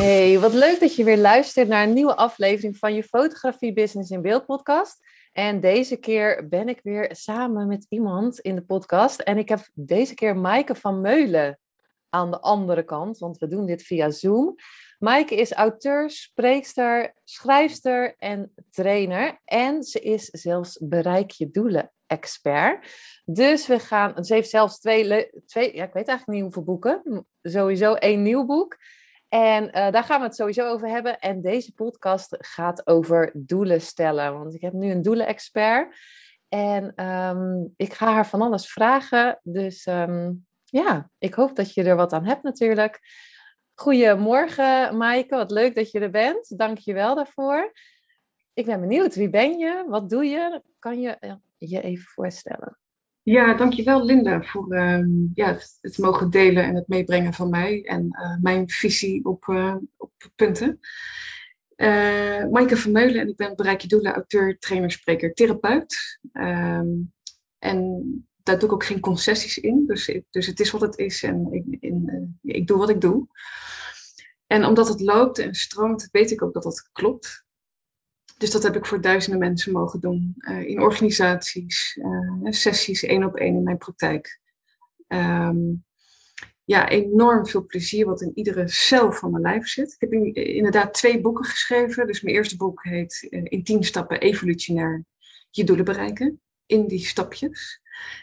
Hey, wat leuk dat je weer luistert naar een nieuwe aflevering van je Fotografie Business in Beeld podcast. En deze keer ben ik weer samen met iemand in de podcast. En ik heb deze keer Maaike van Meulen aan de andere kant, want we doen dit via Zoom. Maaike is auteur, spreekster, schrijfster en trainer. En ze is zelfs bereik je doelen expert. Dus we gaan, ze heeft zelfs twee, twee ja, ik weet eigenlijk niet hoeveel boeken. Sowieso één nieuw boek. En uh, daar gaan we het sowieso over hebben. En deze podcast gaat over doelen stellen. Want ik heb nu een doelenexpert. En um, ik ga haar van alles vragen. Dus um, ja, ik hoop dat je er wat aan hebt natuurlijk. Goedemorgen Maaike, wat leuk dat je er bent. Dank je wel daarvoor. Ik ben benieuwd, wie ben je? Wat doe je? Kan je je even voorstellen? Ja, dankjewel Linda voor uh, ja, het, mogen delen en het meebrengen van mij en uh, mijn visie op, uh, op punten. Uh, Maaike Vermeulen en ik ben Bereik je Doelen, auteur, trainer, spreker, therapeut. Um, en daar doe ik ook geen concessies in, dus, dus het is wat het is en ik, in, ik doe wat ik doe. En omdat het loopt en stroomt, weet ik ook dat dat klopt. Dus dat heb ik voor duizenden mensen mogen doen. Uh, in organisaties, uh, sessies één op één in mijn praktijk. Um, ja, enorm veel plezier wat in iedere cel van mijn lijf zit. Ik heb in, inderdaad twee boeken geschreven. Dus mijn eerste boek heet In 10 stappen evolutionair je doelen bereiken. In die stapjes.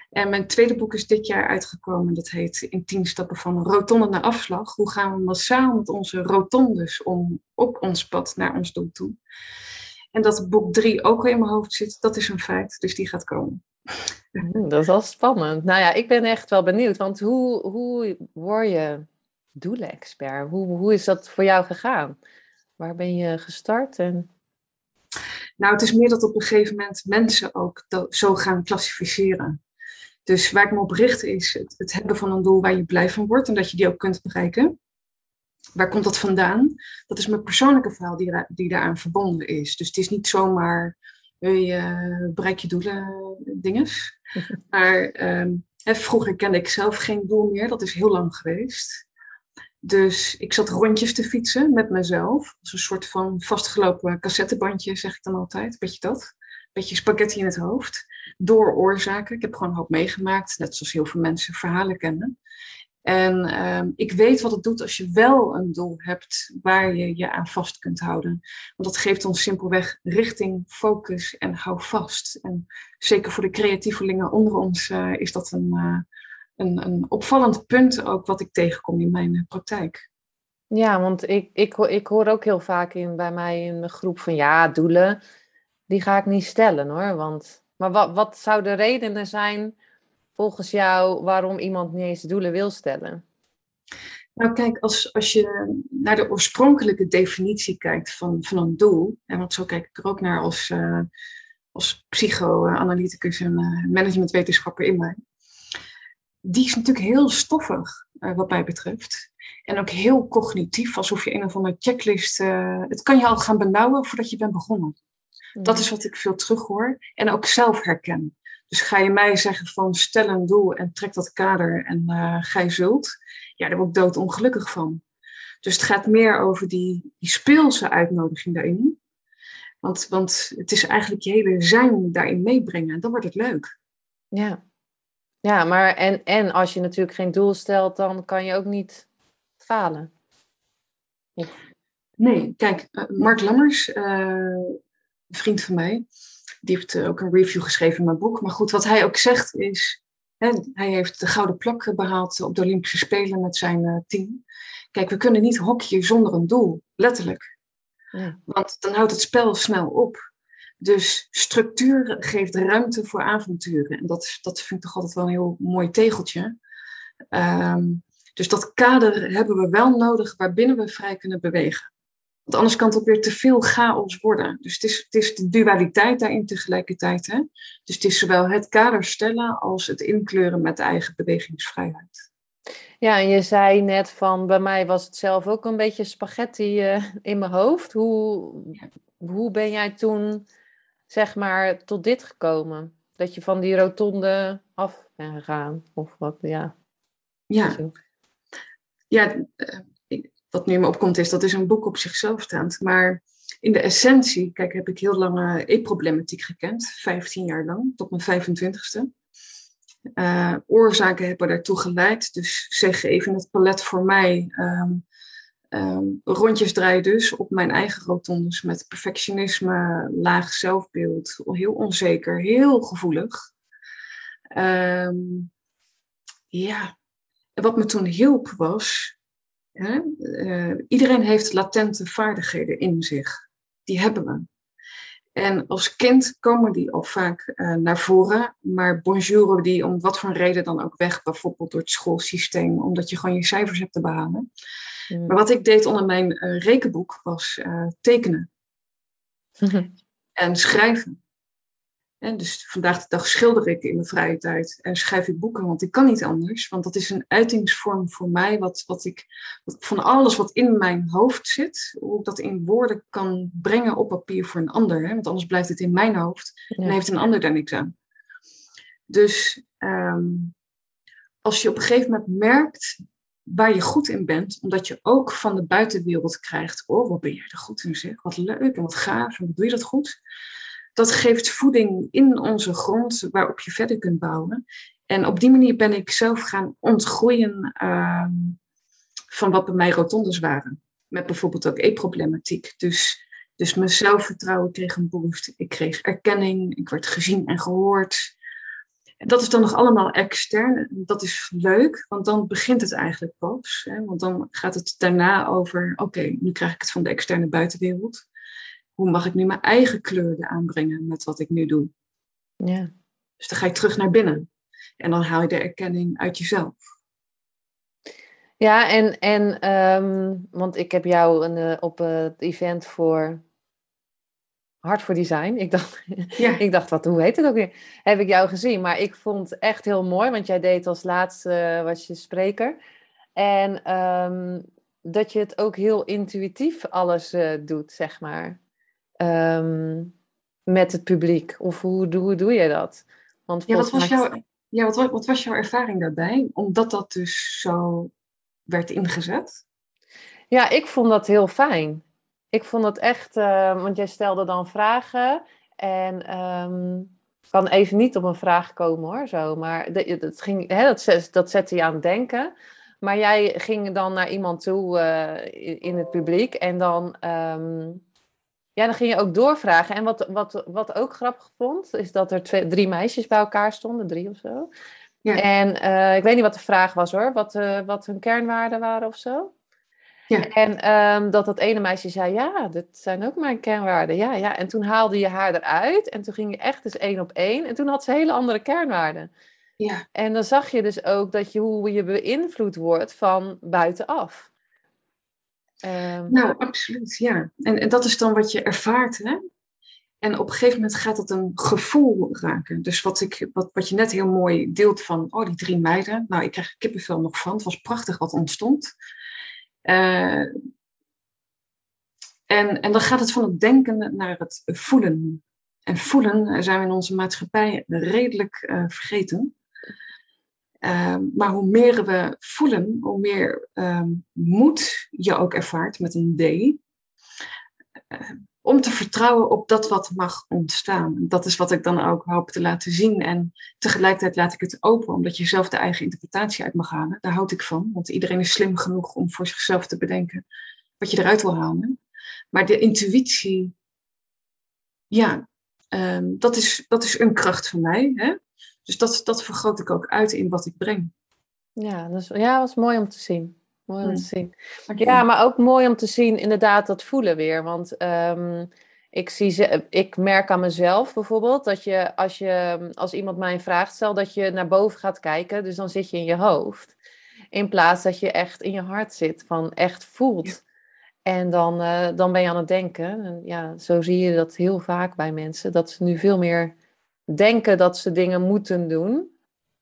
En mijn tweede boek is dit jaar uitgekomen. Dat heet In 10 stappen van rotonde naar afslag. Hoe gaan we massaal met onze rotondes om op ons pad naar ons doel toe? En dat boek 3 ook al in mijn hoofd zit, dat is een feit. Dus die gaat komen. Dat is wel spannend. Nou ja, ik ben echt wel benieuwd. Want hoe, hoe word je doelenexpert? Hoe, hoe is dat voor jou gegaan? Waar ben je gestart? En... Nou, het is meer dat op een gegeven moment mensen ook zo gaan klassificeren. Dus waar ik me op richt is het, het hebben van een doel waar je blij van wordt en dat je die ook kunt bereiken. Waar komt dat vandaan? Dat is mijn persoonlijke verhaal die, die daaraan verbonden is. Dus het is niet zomaar, je bereik je doelen dinges. Maar um, vroeger kende ik zelf geen doel meer. Dat is heel lang geweest. Dus ik zat rondjes te fietsen met mezelf. Als een soort van vastgelopen cassettebandje, zeg ik dan altijd. Beetje dat. Beetje spaghetti in het hoofd. Door oorzaken. Ik heb gewoon een hoop meegemaakt. Net zoals heel veel mensen verhalen kennen. En um, ik weet wat het doet als je wel een doel hebt waar je je aan vast kunt houden. Want dat geeft ons simpelweg richting, focus en hou vast. En zeker voor de creatievelingen onder ons uh, is dat een, uh, een, een, opvallend punt ook wat ik tegenkom in mijn praktijk. Ja, want ik, ik, ik hoor ook heel vaak in, bij mij in de groep van ja, doelen, die ga ik niet stellen hoor. Want, maar wat, wat zou de redenen zijn volgens jou waarom iemand niet eens doelen wil stellen? Nou, kijk, als, als je naar de oorspronkelijke definitie kijkt van, van een doel, en want zo kijk ik er ook naar als, uh, als psychoanalyticus en uh, managementwetenschapper in mij, die is natuurlijk heel stoffig, uh, wat mij betreft. En ook heel cognitief, alsof je een of andere checklist. het kan je al gaan benauwen voordat je bent begonnen. Dat is wat ik veel terughoor en ook zelf herken. Dus ga je mij zeggen van stel een doel en trek dat kader en uh, ga je zult. Ja, daar word ik doodongelukkig van. Dus het gaat meer over die, die speelse uitnodiging daarin. Want, want het is eigenlijk je hele zijn daarin meebrengen. En dan wordt het leuk. Ja, ja maar en, en als je natuurlijk geen doel stelt, dan kan je ook niet falen. Nee, kijk, uh, Mark Lammers, uh, een vriend van mij, die heeft eh, ook een review geschreven in mijn boek. Maar goed, wat hij ook zegt is, hè, hij heeft de gouden plak behaald op de Olympische Spelen met zijn uh, team. Kijk, we kunnen niet hockeyen zonder een doel, letterlijk. Ja. Want dan houdt het spel snel op. Dus structuur geeft ruimte voor avonturen. En dat, dat vind ik toch altijd wel een heel mooi tegeltje. Um, Dus dat kader hebben we wel nodig waarbinnen we vrij kunnen bewegen. Want anders kan het ook weer te veel chaos worden. Dus het is, het is de dualiteit daarin tegelijkertijd. Hè? Dus het is zowel het kader stellen als het inkleuren met de eigen bewegingsvrijheid. Ja, en je zei net van bij mij was het zelf ook een beetje spaghetti uh, in mijn hoofd. Hoe, hoe ben jij toen, zeg maar, tot dit gekomen? Dat je van die rotonde af bent gegaan? Of wat, ja. Ja, ja uh, wat nu me opkomt is, dat is een boek op zichzelf staand. Maar in de essentie, kijk, heb ik heel lang e-problematiek gekend, 15 jaar lang, tot mijn 25ste. Uh, oorzaken hebben daartoe geleid. Dus zeg even het palet voor mij. Um, um, rondjes draaien dus op mijn eigen rotondes met perfectionisme, laag zelfbeeld, heel onzeker, heel gevoelig. Um, ja, en wat me toen hielp was Hè? Uh, iedereen heeft latente vaardigheden in zich. Die hebben we. En als kind komen die al vaak uh, naar voren, maar bonjouren die om wat voor reden dan ook weg, bijvoorbeeld door het schoolsysteem, omdat je gewoon je cijfers hebt te behalen. Mm. Maar wat ik deed onder mijn uh, rekenboek was tekenen en schrijven. En dus vandaag de dag schilder ik in mijn vrije tijd en schrijf ik boeken, want ik kan niet anders. Want dat is een uitingsvorm voor mij, wat, wat ik wat, van alles wat in mijn hoofd zit, hoe ik dat in woorden kan brengen op papier voor een ander. Hè? Want anders blijft het in mijn hoofd en heeft een ander daar niks aan. Dus um, als je op een gegeven moment merkt waar je goed in bent, omdat je ook van de buitenwereld krijgt, oh, wat ben jij er goed in zeg, wat leuk en wat gaaf en wat doe je dat goed dat geeft voeding in onze grond waarop je verder kunt bouwen. En op die manier ben ik zelf gaan ontgroeien uh, van wat bij mij rotondes waren. Met bijvoorbeeld ook e-problematiek. Dus, dus mijn zelfvertrouwen kreeg een boost. Ik kreeg erkenning. Ik werd gezien en gehoord. Dat is dan nog allemaal extern. Dat is leuk, want dan begint het eigenlijk pas. Hè? Want dan gaat het daarna over, oké, nu krijg ik het van de externe buitenwereld hoe mag ik nu mijn eigen kleur aanbrengen met wat ik nu doe? Ja. Dus dan ga je terug naar binnen. En dan haal je de erkenning uit jezelf. Ja, en, en um, want ik heb jou een, uh, op het event voor Hart voor Design. Ik dacht, ja. ik dacht wat, hoe heet het ook weer? Heb ik jou gezien. Maar ik vond het echt heel mooi, want jij deed als laatste, uh, was je spreker. En um, dat je het ook heel intuïtief alles uh, doet, zeg maar um, met het publiek? Of hoe, hoe doe je dat? Want ja, wat was, jouw, ja wat, wat was jouw ervaring daarbij? Omdat dat dus zo werd ingezet? Ja, ik vond dat heel fijn. Ik vond dat echt, uh, want jij stelde dan vragen en um, kan even niet op een vraag komen hoor, zo. Maar dat, dat, ging, hè, dat, dat zette je aan het denken. Maar jij ging dan naar iemand toe uh, in het publiek en dan um, ja, dan ging je ook doorvragen. En wat, wat, wat ook grappig vond, is dat er twee, drie meisjes bij elkaar stonden, drie of zo. Ja. En uh, ik weet niet wat de vraag was hoor, wat, uh, wat hun kernwaarden waren of zo. Ja. En um, dat dat ene meisje zei, ja, dat zijn ook mijn kernwaarden. Ja, ja. En toen haalde je haar eruit en toen ging je echt dus één op één. En toen had ze hele andere kernwaarden. Ja. En dan zag je dus ook dat je, hoe je beïnvloed wordt van buitenaf. Um... Nou, absoluut, ja. En, en dat is dan wat je ervaart, hè? En op een gegeven moment gaat het een gevoel raken. Dus wat, ik, wat, wat je net heel mooi deelt van, oh, die drie meiden. Nou, ik krijg kippenvel nog van. Het was prachtig wat ontstond. Uh, en, en dan gaat het van het denken naar het voelen. En voelen zijn we in onze maatschappij redelijk uh, vergeten. Ehm, maar hoe meer we voelen, hoe meer um, moed je ook ervaart met een D. Uh, om te vertrouwen op dat wat mag ontstaan. Dat is wat ik dan ook hoop te laten zien. En tegelijkertijd laat ik het open, omdat je zelf de eigen interpretatie uit mag halen. Daar houd ik van, want iedereen is slim genoeg om voor zichzelf te bedenken wat je eruit wil halen. Maar de intuïtie, ja, dat, is, dat is een kracht van mij. Hè? Dus dat, dat vergroot ik ook uit in wat ik breng. Ja, dus, ja, was mooi om te zien. Mooi om te zien. Ja, maar ook mooi om te zien inderdaad dat voelen weer. Want um, ik, zie ik merk aan mezelf bijvoorbeeld dat je als, je als iemand mij een vraag stelt, dat je naar boven gaat kijken. Dus dan zit je in je hoofd. In plaats dat je echt in je hart zit, van echt voelt. En dan, eh, dan ben je aan het denken. En ja, zo zie je dat heel vaak bij mensen. Dat ze nu veel meer denken dat ze dingen moeten doen.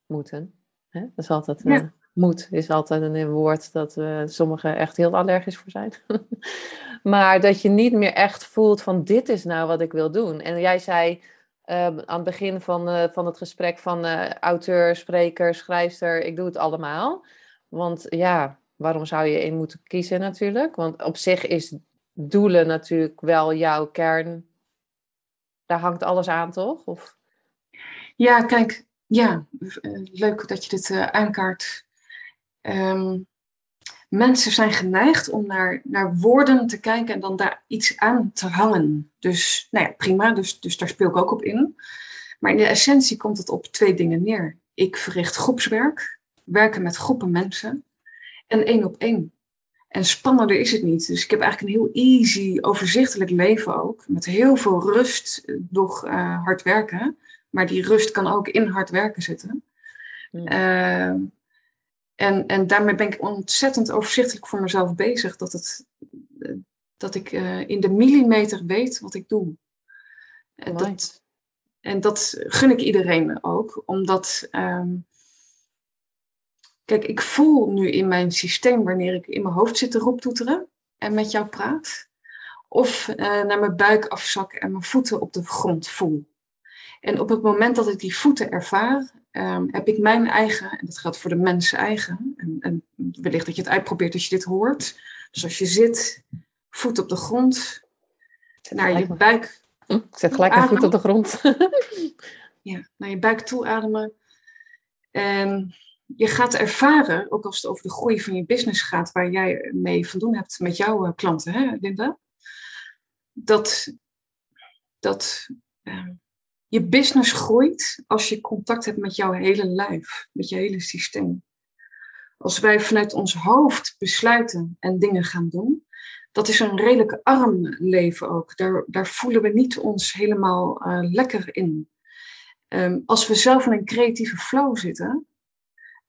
Moeten. Hè? Dat is altijd... Ja. Uh, moet is altijd een woord dat uh, sommigen echt heel allergisch voor zijn. maar dat je niet meer echt voelt van dit is nou wat ik wil doen. En jij zei Ehm, aan het begin van, uh, van het gesprek van auteur, spreker, schrijfster, ik doe het allemaal. Want ja, waarom zou je in moeten kiezen natuurlijk? Want op zich is doelen natuurlijk wel jouw kern. Daar hangt alles aan, toch? Of... Ja, kijk, ja, eh, leuk dat je dit aankaart. Um, mensen zijn geneigd om naar, naar woorden te kijken en dan daar iets aan te hangen. Dus nou ja, prima, dus, dus daar speel ik ook op in. Maar in de essentie komt het op twee dingen neer. Ik verricht groepswerk, werken met groepen mensen en één op één. En spannender is het niet. Dus ik heb eigenlijk een heel easy, overzichtelijk leven ook. Met heel veel rust, nog uh, hard werken. Maar die rust kan ook in hard werken zitten. Hmm. Uh, en, en daarmee ben ik ontzettend overzichtelijk voor mezelf bezig. Dat, het, dat ik uh, in de millimeter weet wat ik doe. En dat, en dat gun ik iedereen ook. Omdat, um, kijk, ik voel nu in mijn systeem wanneer ik in mijn hoofd zit te roeptoeteren en met jou praat. Of uh, naar mijn buik afzak en mijn voeten op de grond voel. En op het moment dat ik die voeten ervaar, um, heb ik mijn eigen, en dat geldt voor de mensen eigen, en, en, wellicht dat je het uitprobeert als je dit hoort. Dus als je zit, voet op de grond, naar je buik. Hm, ik zet gelijk mijn voet op de grond. ja, naar je buik toe ademen. En je gaat ervaren, ook als het over de groei van je business gaat, waar jij mee van doen hebt met jouw eh, klanten, hè, Linda? Dat, dat ehm, je business groeit als je contact hebt met jouw hele lijf, met je hele systeem. Als wij vanuit ons hoofd besluiten en dingen gaan doen, dat is een redelijk arm leven ook. Daar, daar voelen we niet ons helemaal uh, lekker in. Um, als we zelf in een creatieve flow zitten,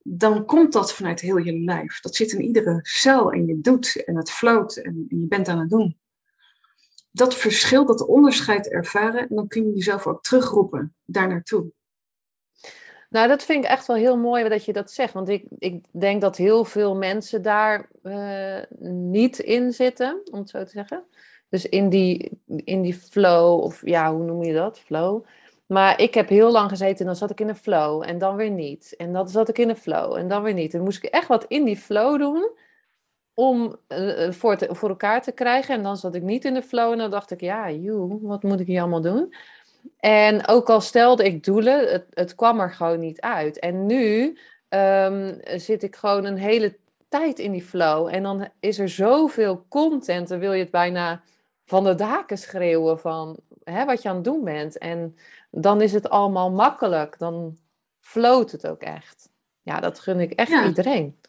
dan komt dat vanuit heel je lijf. Dat zit in iedere cel en je doet en het float en, en je bent aan het doen dat verschil, dat onderscheid ervaren. En dan kun je jezelf ook terugroepen daar naartoe. Nou, dat vind ik echt wel heel mooi dat je dat zegt. Want ik, ik denk dat heel veel mensen daar uh, niet in zitten, om het zo te zeggen. Dus in die, in die flow, of ja, hoe noem je dat? Flow. Maar ik heb heel lang gezeten en dan zat ik in een flow en dan weer niet. En dan zat ik in een flow en dan weer niet. En dan moest ik echt wat in die flow doen om uh, voor, te, voor elkaar te krijgen. En dan zat ik niet in de flow en dan dacht ik, ja, joe, wat moet ik hier allemaal doen? En ook al stelde ik doelen, het, het kwam er gewoon niet uit. En nu um, zit ik gewoon een hele tijd in die flow. En dan is er zoveel content, dan wil je het bijna van de daken schreeuwen van hè, wat je aan het doen bent. En dan is het allemaal makkelijk. Dan floot het ook echt. Ja, dat gun ik echt iedereen.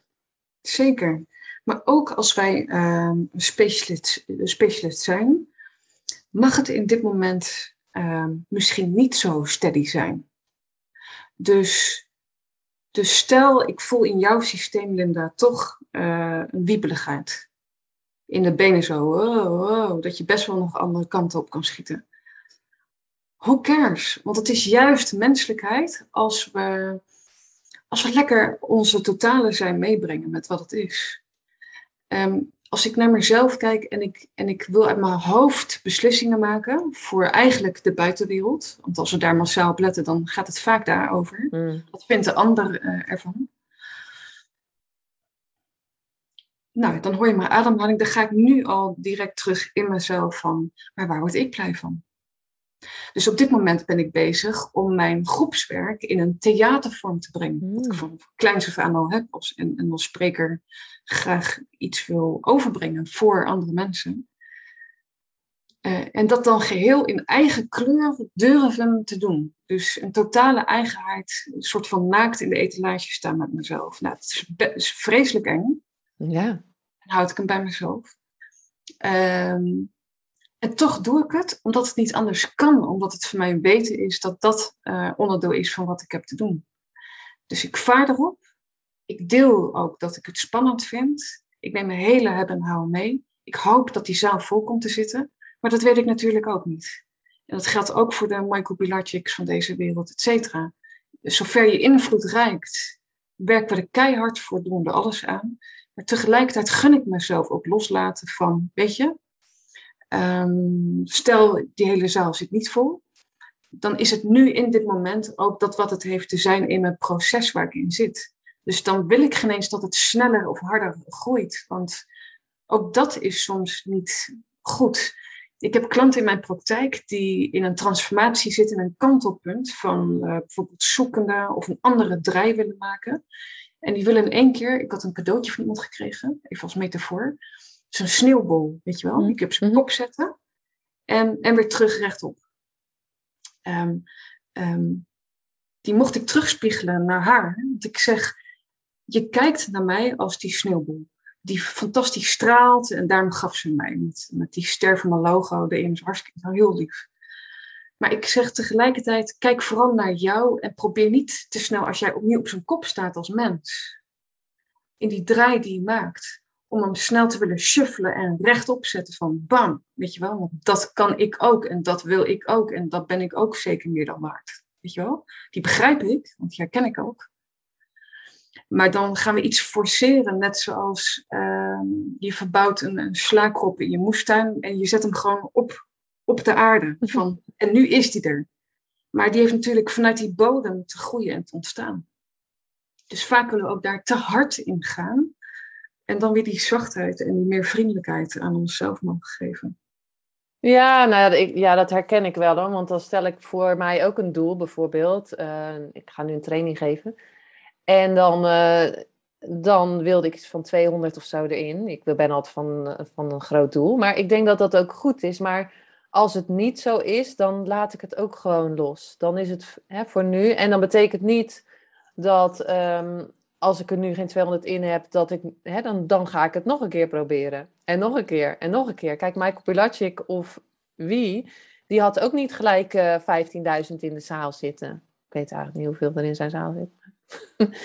Zeker. Maar ook als wij uh, specialist, specialist zijn, mag het in dit moment uh, misschien niet zo steady zijn. Dus, dus stel, ik voel in jouw systeem, Linda, toch uh, een wiebeligheid. In de benen zo, oh, dat je best wel nog andere kanten op kan schieten. Who cares? Want het is juist menselijkheid als we, als we lekker onze totale zijn meebrengen met wat het is. Ehm, als ik naar mezelf kijk en ik, en ik wil uit mijn hoofd beslissingen maken voor eigenlijk de buitenwereld, want als we daar massaal op letten, dan gaat het vaak daarover. Mm. Wat vindt de ander uh, ervan? Nou, dan hoor je mijn ademhaling, dan ga ik nu al direct terug in mezelf van, maar waar word ik blij van? Dus op dit moment ben ik bezig om mijn groepswerk in een theatervorm te brengen. Mm. Wat ik van kleins af aan al heb als, en, en als spreker graag iets wil overbrengen voor andere mensen. Uh, en dat dan geheel in eigen kleur durven te doen. Dus een totale eigenheid, een soort van naakt in de etalage staan met mezelf. Nou, het is, is vreselijk eng. Ja. Dan houd ik hem bij mezelf. Um, en toch doe ik het, omdat het niet anders kan. Omdat het voor mij weten is dat dat uh, onderdeel is van wat ik heb te doen. Dus ik vaar erop. ik deel ook dat ik het spannend vind. Ik neem mijn hele hebben en houden mee. Ik hoop dat die zaal vol komt te zitten. Maar dat weet ik natuurlijk ook niet. En dat geldt ook voor de Michael Pilarczyks van deze wereld, et cetera. Dus zover je invloed reikt, werken we er keihard voor, doen we er alles aan. Maar tegelijkertijd gun ik mezelf ook loslaten van, weet je, um, stel die hele zaal zit niet vol, dan is het nu in dit moment ook dat wat het heeft te zijn in mijn proces waar ik in zit. Dus dan wil ik geen eens dat het sneller of harder groeit, want ook dat is soms niet goed. Ik heb klanten in mijn praktijk die in een transformatie zitten, een kantelpunt van uh, bijvoorbeeld zoekende of een andere draai willen maken. En die willen in één keer, ik had een cadeautje van iemand gekregen, even als metafoor, zo'n sneeuwbol, weet je wel, die ik op zijn mhm. kop zetten en, en weer terug rechtop. Um, um, die mocht ik terugspiegelen naar haar. Want ik zeg, je kijkt naar mij als die sneeuwbol die fantastisch straalt. En daarom gaf ze mij met, met die ster van mijn logo erin. is hartstikke heel lief. Maar ik zeg tegelijkertijd, kijk vooral naar jou en probeer niet te snel als jij opnieuw op zijn kop staat als mens. In die draai die je maakt. Om hem snel te willen shuffelen en rechtop zetten van bam. Weet je wel, want dat kan ik ook en dat wil ik ook en dat ben ik ook zeker meer dan waard. Weet je wel? Die begrijp ik, want die herken ik ook. Maar dan gaan we iets forceren, net zoals uh, je verbouwt een, een in je moestuin en je zet hem gewoon op, op de aarde. Van, en nu is die er. Maar die heeft natuurlijk vanuit die bodem te groeien en te ontstaan. Dus vaak willen we ook daar te hard in gaan. En dan weer die zachtheid en die meer vriendelijkheid aan onszelf mogen geven. Ja, nou ja, ik, ja, dat herken ik wel hoor. Want dan stel ik voor mij ook een doel, bijvoorbeeld. Uh, ik ga nu een training geven. En dan, uh, dan wilde ik iets van 200 of zo erin. Ik ben altijd van, van een groot doel. Maar ik denk dat dat ook goed is. Maar als het niet zo is, dan laat ik het ook gewoon los. Dan is het hè, voor nu. En dan betekent niet dat um, als ik er nu geen 200 in heb, dat ik, hè, dan, dan ga ik het nog een keer proberen. En nog een keer en nog een keer. Kijk, Michael Pilacic of wie, die had ook niet gelijk uh, eh, 15.000 in de zaal zitten. Ik weet eigenlijk niet hoeveel er in zijn zaal zit.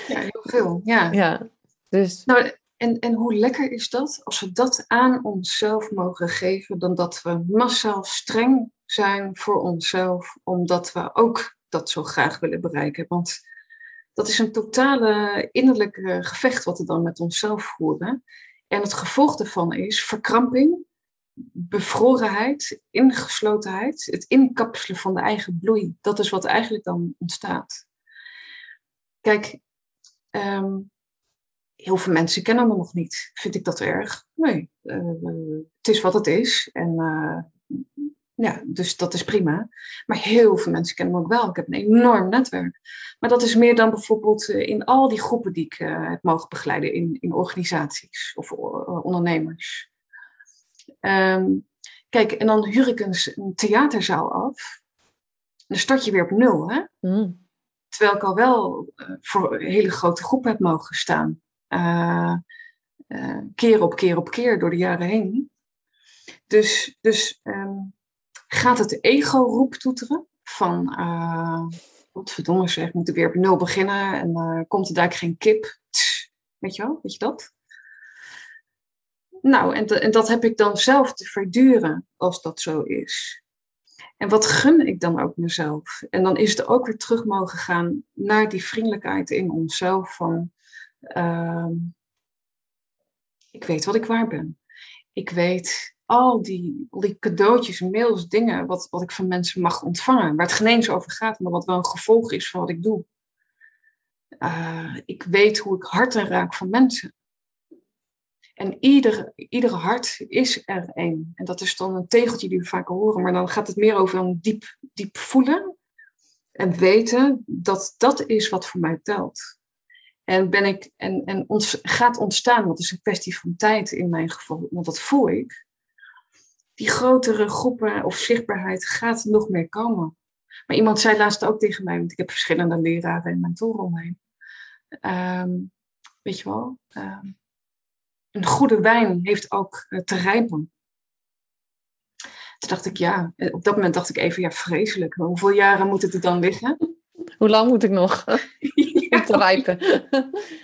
Ja, heel veel. Ja. ja dus... Nou, en, en hoe lekker is dat als we dat aan onszelf mogen geven, dan dat we massaal streng zijn voor onszelf, omdat we ook dat zo graag willen bereiken. Want dat is een totale innerlijke gevecht wat we dan met onszelf voeren. En het gevolg daarvan is verkramping, bevrorenheid, ingeslotenheid, het inkapselen van de eigen bloei. Dat is wat eigenlijk dan ontstaat. Kijk, ehm, heel veel mensen kennen me nog niet. Vind ik dat erg? Nee, uh, het is wat het is. En uh, ja, dus dat is prima. Maar heel veel mensen kennen me ook wel. Ik heb een enorm netwerk. Maar dat is meer dan bijvoorbeeld eh, in al die groepen die ik heb mogen begeleiden in, in organisaties of ondernemers. Um, kijk, en dan huur ik een, een theaterzaal af. Dan start je weer op nul, hè? Mm. Terwijl ik al wel uh, voor een hele grote groep heb mogen staan. Uh, uh, keer op keer op keer door de jaren heen. Dus, dus um, gaat het ego roep toeteren van, wat verdomme zeg, moet ik weer op nul beginnen en komt er daar geen kip? weet je wel, weet je dat? Nou, en, en dat heb ik dan zelf te verduren als dat zo is. En wat gun ik dan ook mezelf? En dan is het ook weer terug mogen gaan naar die vriendelijkheid in onszelf van uh, ik weet wat ik waar ben. Ik weet al die, al die cadeautjes, mails, dingen wat, wat ik van mensen mag ontvangen. Waar het geen eens over gaat, maar wat wel een gevolg is van wat ik doe. Uh, ik weet hoe ik harten raak van mensen. En ieder, iedere hart is er één. En dat is dan een tegeltje die we vaak horen, maar dan gaat het meer over een diep, diep voelen en weten dat dat is wat voor mij telt. En, ben ik, en, en ons, gaat ontstaan, dat is een kwestie van tijd in mijn geval, want dat voel ik. Die grotere groepen of zichtbaarheid gaat nog meer komen. Maar iemand zei laatst ook tegen mij, want ik heb verschillende leraren en mentoren omheen. Um, weet je wel, um, een goede wijn heeft ook uh, te rijpen. Toen dacht ik, ja, eh, op dat moment dacht ik even, ja, vreselijk. Hoeveel jaren moet het er dan liggen? Hoe lang moet ik nog? ja, het rijpen?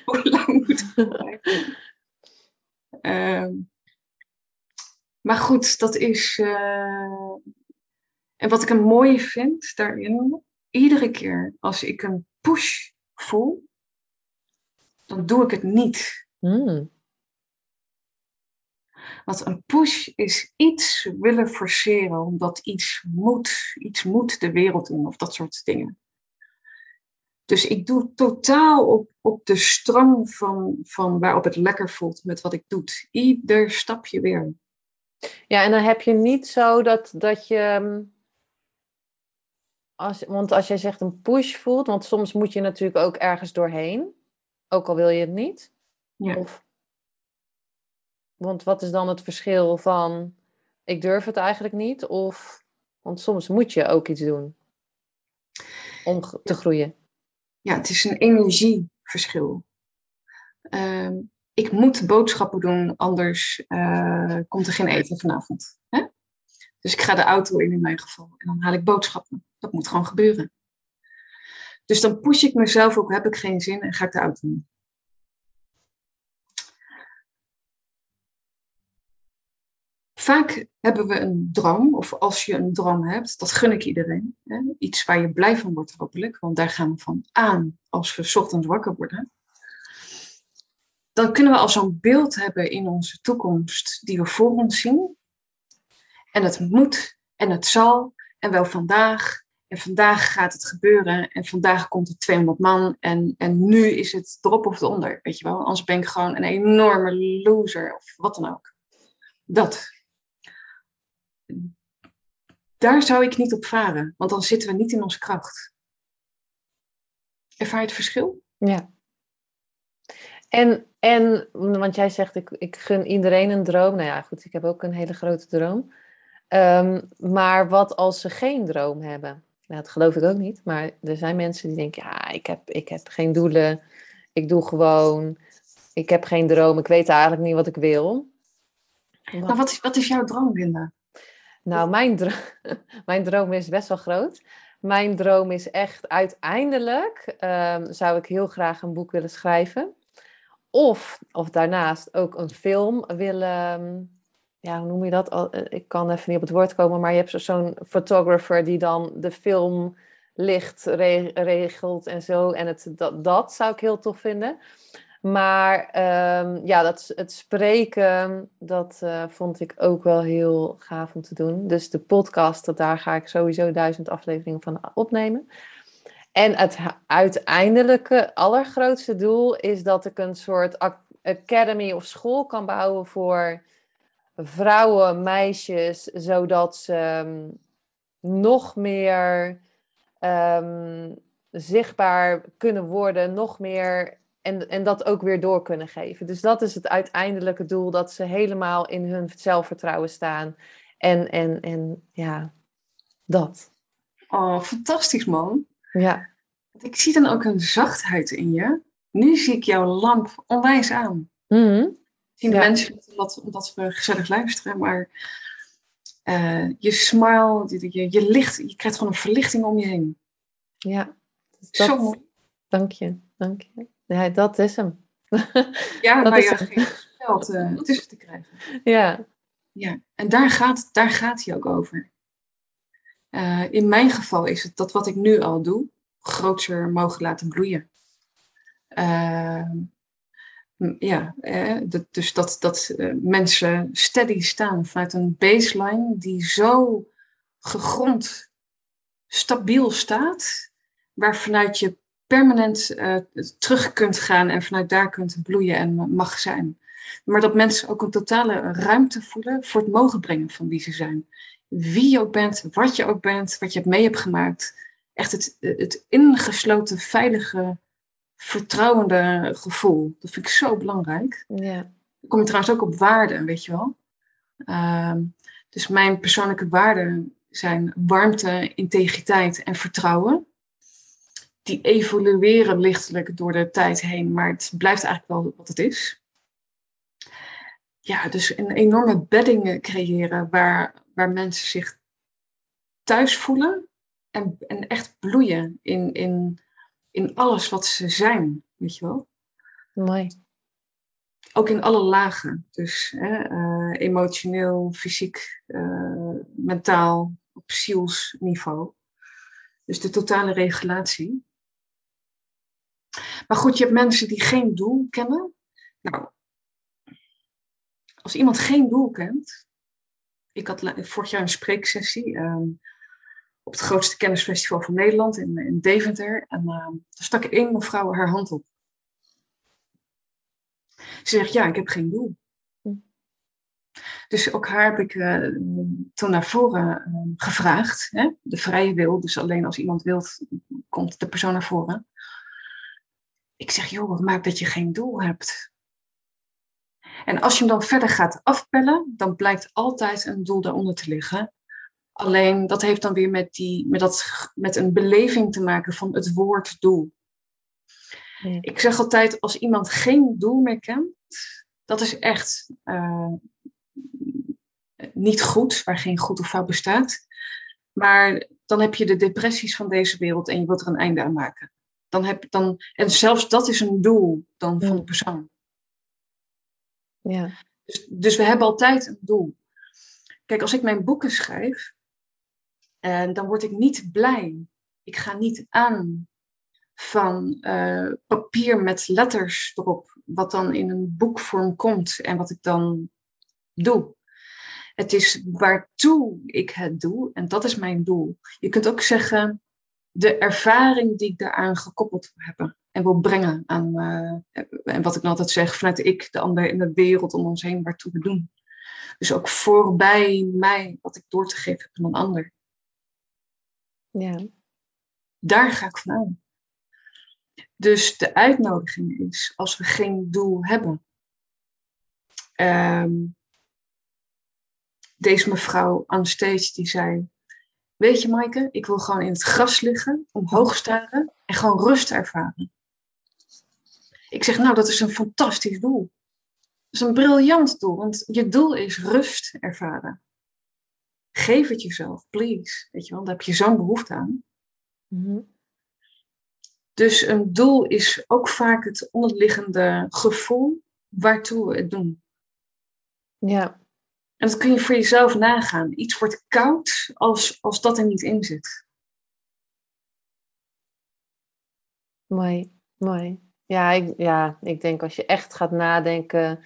Hoe lang moet het rijpen? Ehm, maar goed, dat is. eh, en wat ik een mooie vind daarin, iedere keer als ik een push voel, dan doe ik het niet. Hmm. Want een push is iets willen forceren, omdat iets moet, iets moet de wereld in of dat soort dingen. Dus ik doe totaal op, op de stroom van, van waarop het lekker voelt met wat ik doe. Ieder stapje weer. Ja, en dan heb je niet zo dat, dat je. mm, Als, want als jij zegt een push voelt, want soms moet je natuurlijk ook ergens doorheen, ook al wil je het niet. Ja. Of, want wat is dan het verschil van ik durf het eigenlijk niet? Of, want soms moet je ook iets doen om te groeien. ja, het is een energieverschil. Ehm, ik moet boodschappen doen, anders eh, komt er geen eten vanavond. Hè? Dus ik ga de auto in in mijn geval en dan haal ik boodschappen. Dat moet gewoon gebeuren. Dus dan push ik mezelf ook, heb ik geen zin en ga ik de auto in. Vaak hebben we een droom, of als je een droom hebt, dat gun ik iedereen. Hè? Iets waar je blij van wordt hopelijk, want daar gaan we van aan als we ochtends wakker worden. Dan kunnen we al zo'n beeld hebben in onze toekomst die we voor ons zien. En het moet en het zal en wel vandaag. En vandaag gaat het gebeuren en vandaag komt er 200 man en, en nu is het erop of eronder, weet je wel. Anders ben ik gewoon een enorme loser of wat dan ook. Dat daar zou ik niet op varen, want dan zitten we niet in onze kracht. Ervaar je het verschil? Ja. En, en, want jij zegt, ik, ik gun iedereen een droom. Nou ja, goed, ik heb ook een hele grote droom. Ehm, maar wat als ze geen droom hebben? Nou, dat geloof ik ook niet. Maar er zijn mensen die denken, ja, ik heb, ik heb geen doelen. Ik doe gewoon. Ik heb geen droom. Ik weet eigenlijk niet wat ik wil. Nou, wat, is, wat is jouw droom, Linda? Nou, mijn, dro- mijn droom is best wel groot. Mijn droom is echt uiteindelijk ehm, zou ik heel graag een boek willen schrijven. Of, of daarnaast ook een film willen. Ja, hoe noem je dat? Eh, Ik kan even niet op het woord komen, maar je hebt zo- zo'n photographer die dan de film licht re- regelt en zo. En het, dat, dat zou ik heel tof vinden. Maar ehm, ja, dat, het spreken, dat eh, vond ik ook wel heel gaaf om te doen. Dus de podcast, daar ga ik sowieso duizend afleveringen van opnemen. En het uiteindelijke, allergrootste doel is dat ik een soort ac- academy of school kan bouwen voor vrouwen, meisjes, zodat ze ehm, nog meer ehm, zichtbaar kunnen worden, nog meer en, en dat ook weer door kunnen geven. Dus dat is het uiteindelijke doel, dat ze helemaal in hun zelfvertrouwen staan. En, en, en ja, dat. Oh, fantastisch man. Ja, Ik zie dan ook een zachtheid in je. Nu zie ik jouw lamp onwijs aan. Mhm. Zien de Ja. mensen omdat, omdat we gezellig luisteren, maar eh, je smile, je, je, licht, je krijgt gewoon een verlichting om je heen. ja. Dus Zo dat, mooi. dank je, dank je. Ja, dat is hem. Ja, Dat nou is ja, hem. geen geld eh, tussen te krijgen. Ja, Ja, en daar gaat, daar gaat hij ook over. Eh, in mijn geval is het dat wat ik nu al doe, groter mogen laten bloeien. Ehm, ja, eh, dus dat, dat eh, mensen steady staan vanuit een baseline die zo gegrond, stabiel staat, waar vanuit je permanent eh, terug kunt gaan en vanuit daar kunt bloeien en mag zijn. Maar dat mensen ook een totale ruimte voelen voor het mogen brengen van wie ze zijn. Wie je ook bent, wat je ook bent, wat je mee hebt gemaakt. Echt het, het ingesloten, veilige, vertrouwende gevoel. Dat vind ik zo belangrijk. ja, Dan kom je trouwens ook op waarden, weet je wel. Ehm, dus mijn persoonlijke waarden zijn warmte, integriteit en vertrouwen. Die evolueren lichtelijk door de tijd heen, maar het blijft eigenlijk wel wat het is. Ja, dus een enorme bedding creëren waar, waar mensen zich thuis voelen en, en echt bloeien in, in, in alles wat ze zijn, weet je wel. Mooi. Ook in alle lagen. Dus hè, eh, emotioneel, fysiek, uh, mentaal, op zielsniveau. Dus de totale regulatie. Maar goed, je hebt mensen die geen doel kennen. Nou, als iemand geen doel kent. Ik had vorig jaar een spreeksessie ehm, op het grootste kennisfestival van Nederland in, in Deventer. En uh, daar stak één mevrouw haar hand op. Ze zegt, ja, ik heb geen doel. Hm. Dus ook haar heb ik uh, toen naar voren uh, gevraagd. Hè? De vrije wil, dus alleen als iemand wilt, komt de persoon naar voren. Ik zeg, joh, wat maakt dat je geen doel hebt? En als je hem dan verder gaat afpellen, dan blijkt altijd een doel daaronder te liggen. Alleen dat heeft dan weer met, die, met, dat, met een beleving te maken van het woord doel. Ik zeg altijd, als iemand geen doel meer kent, dat is echt uh, niet goed, waar geen goed of fout bestaat. Maar dan heb je de depressies van deze wereld en je wilt er een einde aan maken. Dan heb, dan, en zelfs dat is een doel dan van de persoon. Ja. Dus, dus we hebben altijd een doel. Kijk, als ik mijn boeken schrijf, uh, dan word ik niet blij. Ik ga niet aan van uh, papier met letters erop, wat dan in een boekvorm komt en wat ik dan doe. Het is waartoe ik het doe en dat is mijn doel. Je kunt ook zeggen, de ervaring die ik daaraan gekoppeld heb en wil brengen aan, uh, en wat ik nou altijd zeg, vanuit ik, de ander in de wereld om ons heen, waartoe we doen. Dus ook voorbij mij, wat ik door te geven heb aan een ander. Ja. Daar ga ik vanuit. Dus de uitnodiging is, als we geen doel hebben. Um, deze mevrouw aan stage die zei, weet je Maaike, ik wil gewoon in het gras liggen, omhoog staren en gewoon rust ervaren. Ik zeg, nou dat is een fantastisch doel. Dat is een briljant doel, want je doel is rust ervaren. Geef het jezelf, please. Weet je wel, daar heb je zo'n behoefte aan. Mm dus een doel is ook vaak het onderliggende gevoel waartoe we het doen. Ja. En dat kun je voor jezelf nagaan. Iets wordt koud als, als dat er niet in zit. Mooi, mooi. Ja ik, ja, ik denk als je echt gaat nadenken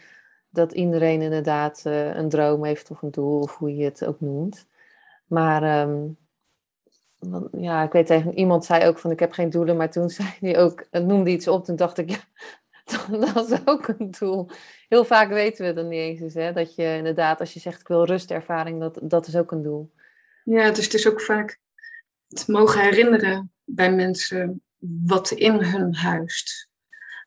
dat iedereen inderdaad uh, een droom heeft of een doel, of hoe je het ook noemt. Maar um, ja, ik weet tegen iemand zei ook van ik heb geen doelen, maar toen zei hij ook, noemde iets op, toen dacht ik ja, dat is ook een doel. Heel vaak weten we dat niet eens eens, hè, dat je inderdaad, als je zegt ik wil rustervaring, dat, dat is ook een doel. Ja, dus het is ook vaak het mogen herinneren bij mensen wat in hun huist.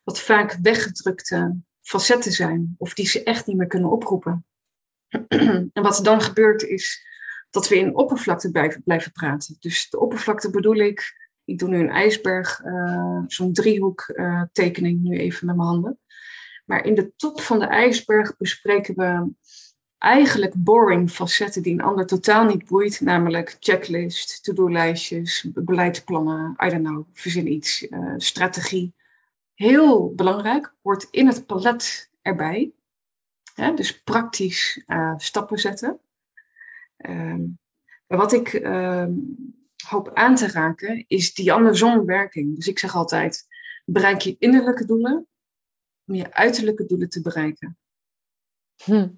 Wat vaak weggedrukte facetten zijn, of die ze echt niet meer kunnen oproepen. en wat er dan gebeurt is dat we in oppervlakte blijven, praten. Dus de oppervlakte bedoel ik, ik doe nu een ijsberg, uh, zo'n driehoek uh, tekening nu even met mijn handen. Maar in de top van de ijsberg bespreken we eigenlijk boring facetten die een ander totaal niet boeit, namelijk checklist, to-do-lijstjes, beleidsplannen, I don't know, verzin iets, uh, strategie. Heel belangrijk, hoort in het palet erbij. dus praktisch stappen zetten. Um, wat ik ehm, hoop aan te raken, is die andersom werking. Dus ik zeg altijd, bereik je innerlijke doelen om je uiterlijke doelen te bereiken. Hm.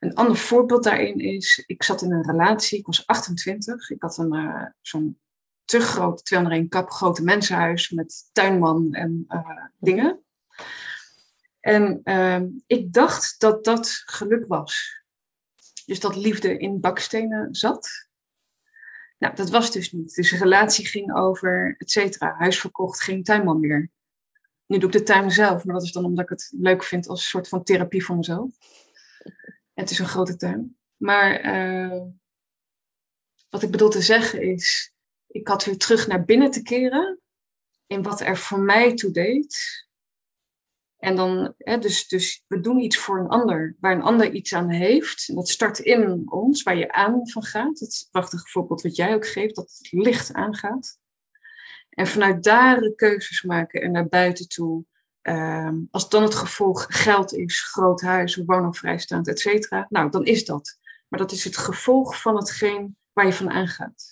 Een ander voorbeeld daarin is, ik zat in een relatie, ik was 28, ik had een uh, zo'n te groot, 201 kap grote mensenhuis met tuinman en uh, dingen. En uh, ik dacht dat dat geluk was. Dus dat liefde in bakstenen zat. Nou, dat was dus niet. Dus de relatie ging over, et cetera. Huis verkocht, geen tuinman meer. Nu doe ik de tuin zelf, maar dat is dan omdat ik het leuk vind als een soort van therapie voor mezelf. het is een grote tuin. Maar uh, wat ik bedoel te zeggen is, ik had weer terug naar binnen te keren in wat er voor mij toe deed. En dan, hè, dus, dus we doen iets voor een ander, waar een ander iets aan heeft. En dat start in ons, waar je aan van gaat. Het prachtige voorbeeld wat jij ook geeft, dat het licht aangaat. En vanuit daar keuzes maken en naar buiten toe. Ehm, als dan het gevolg geld is, groot huis, wonen vrijstaand, et cetera. Nou, dan is dat. Maar dat is het gevolg van hetgeen waar je van aangaat.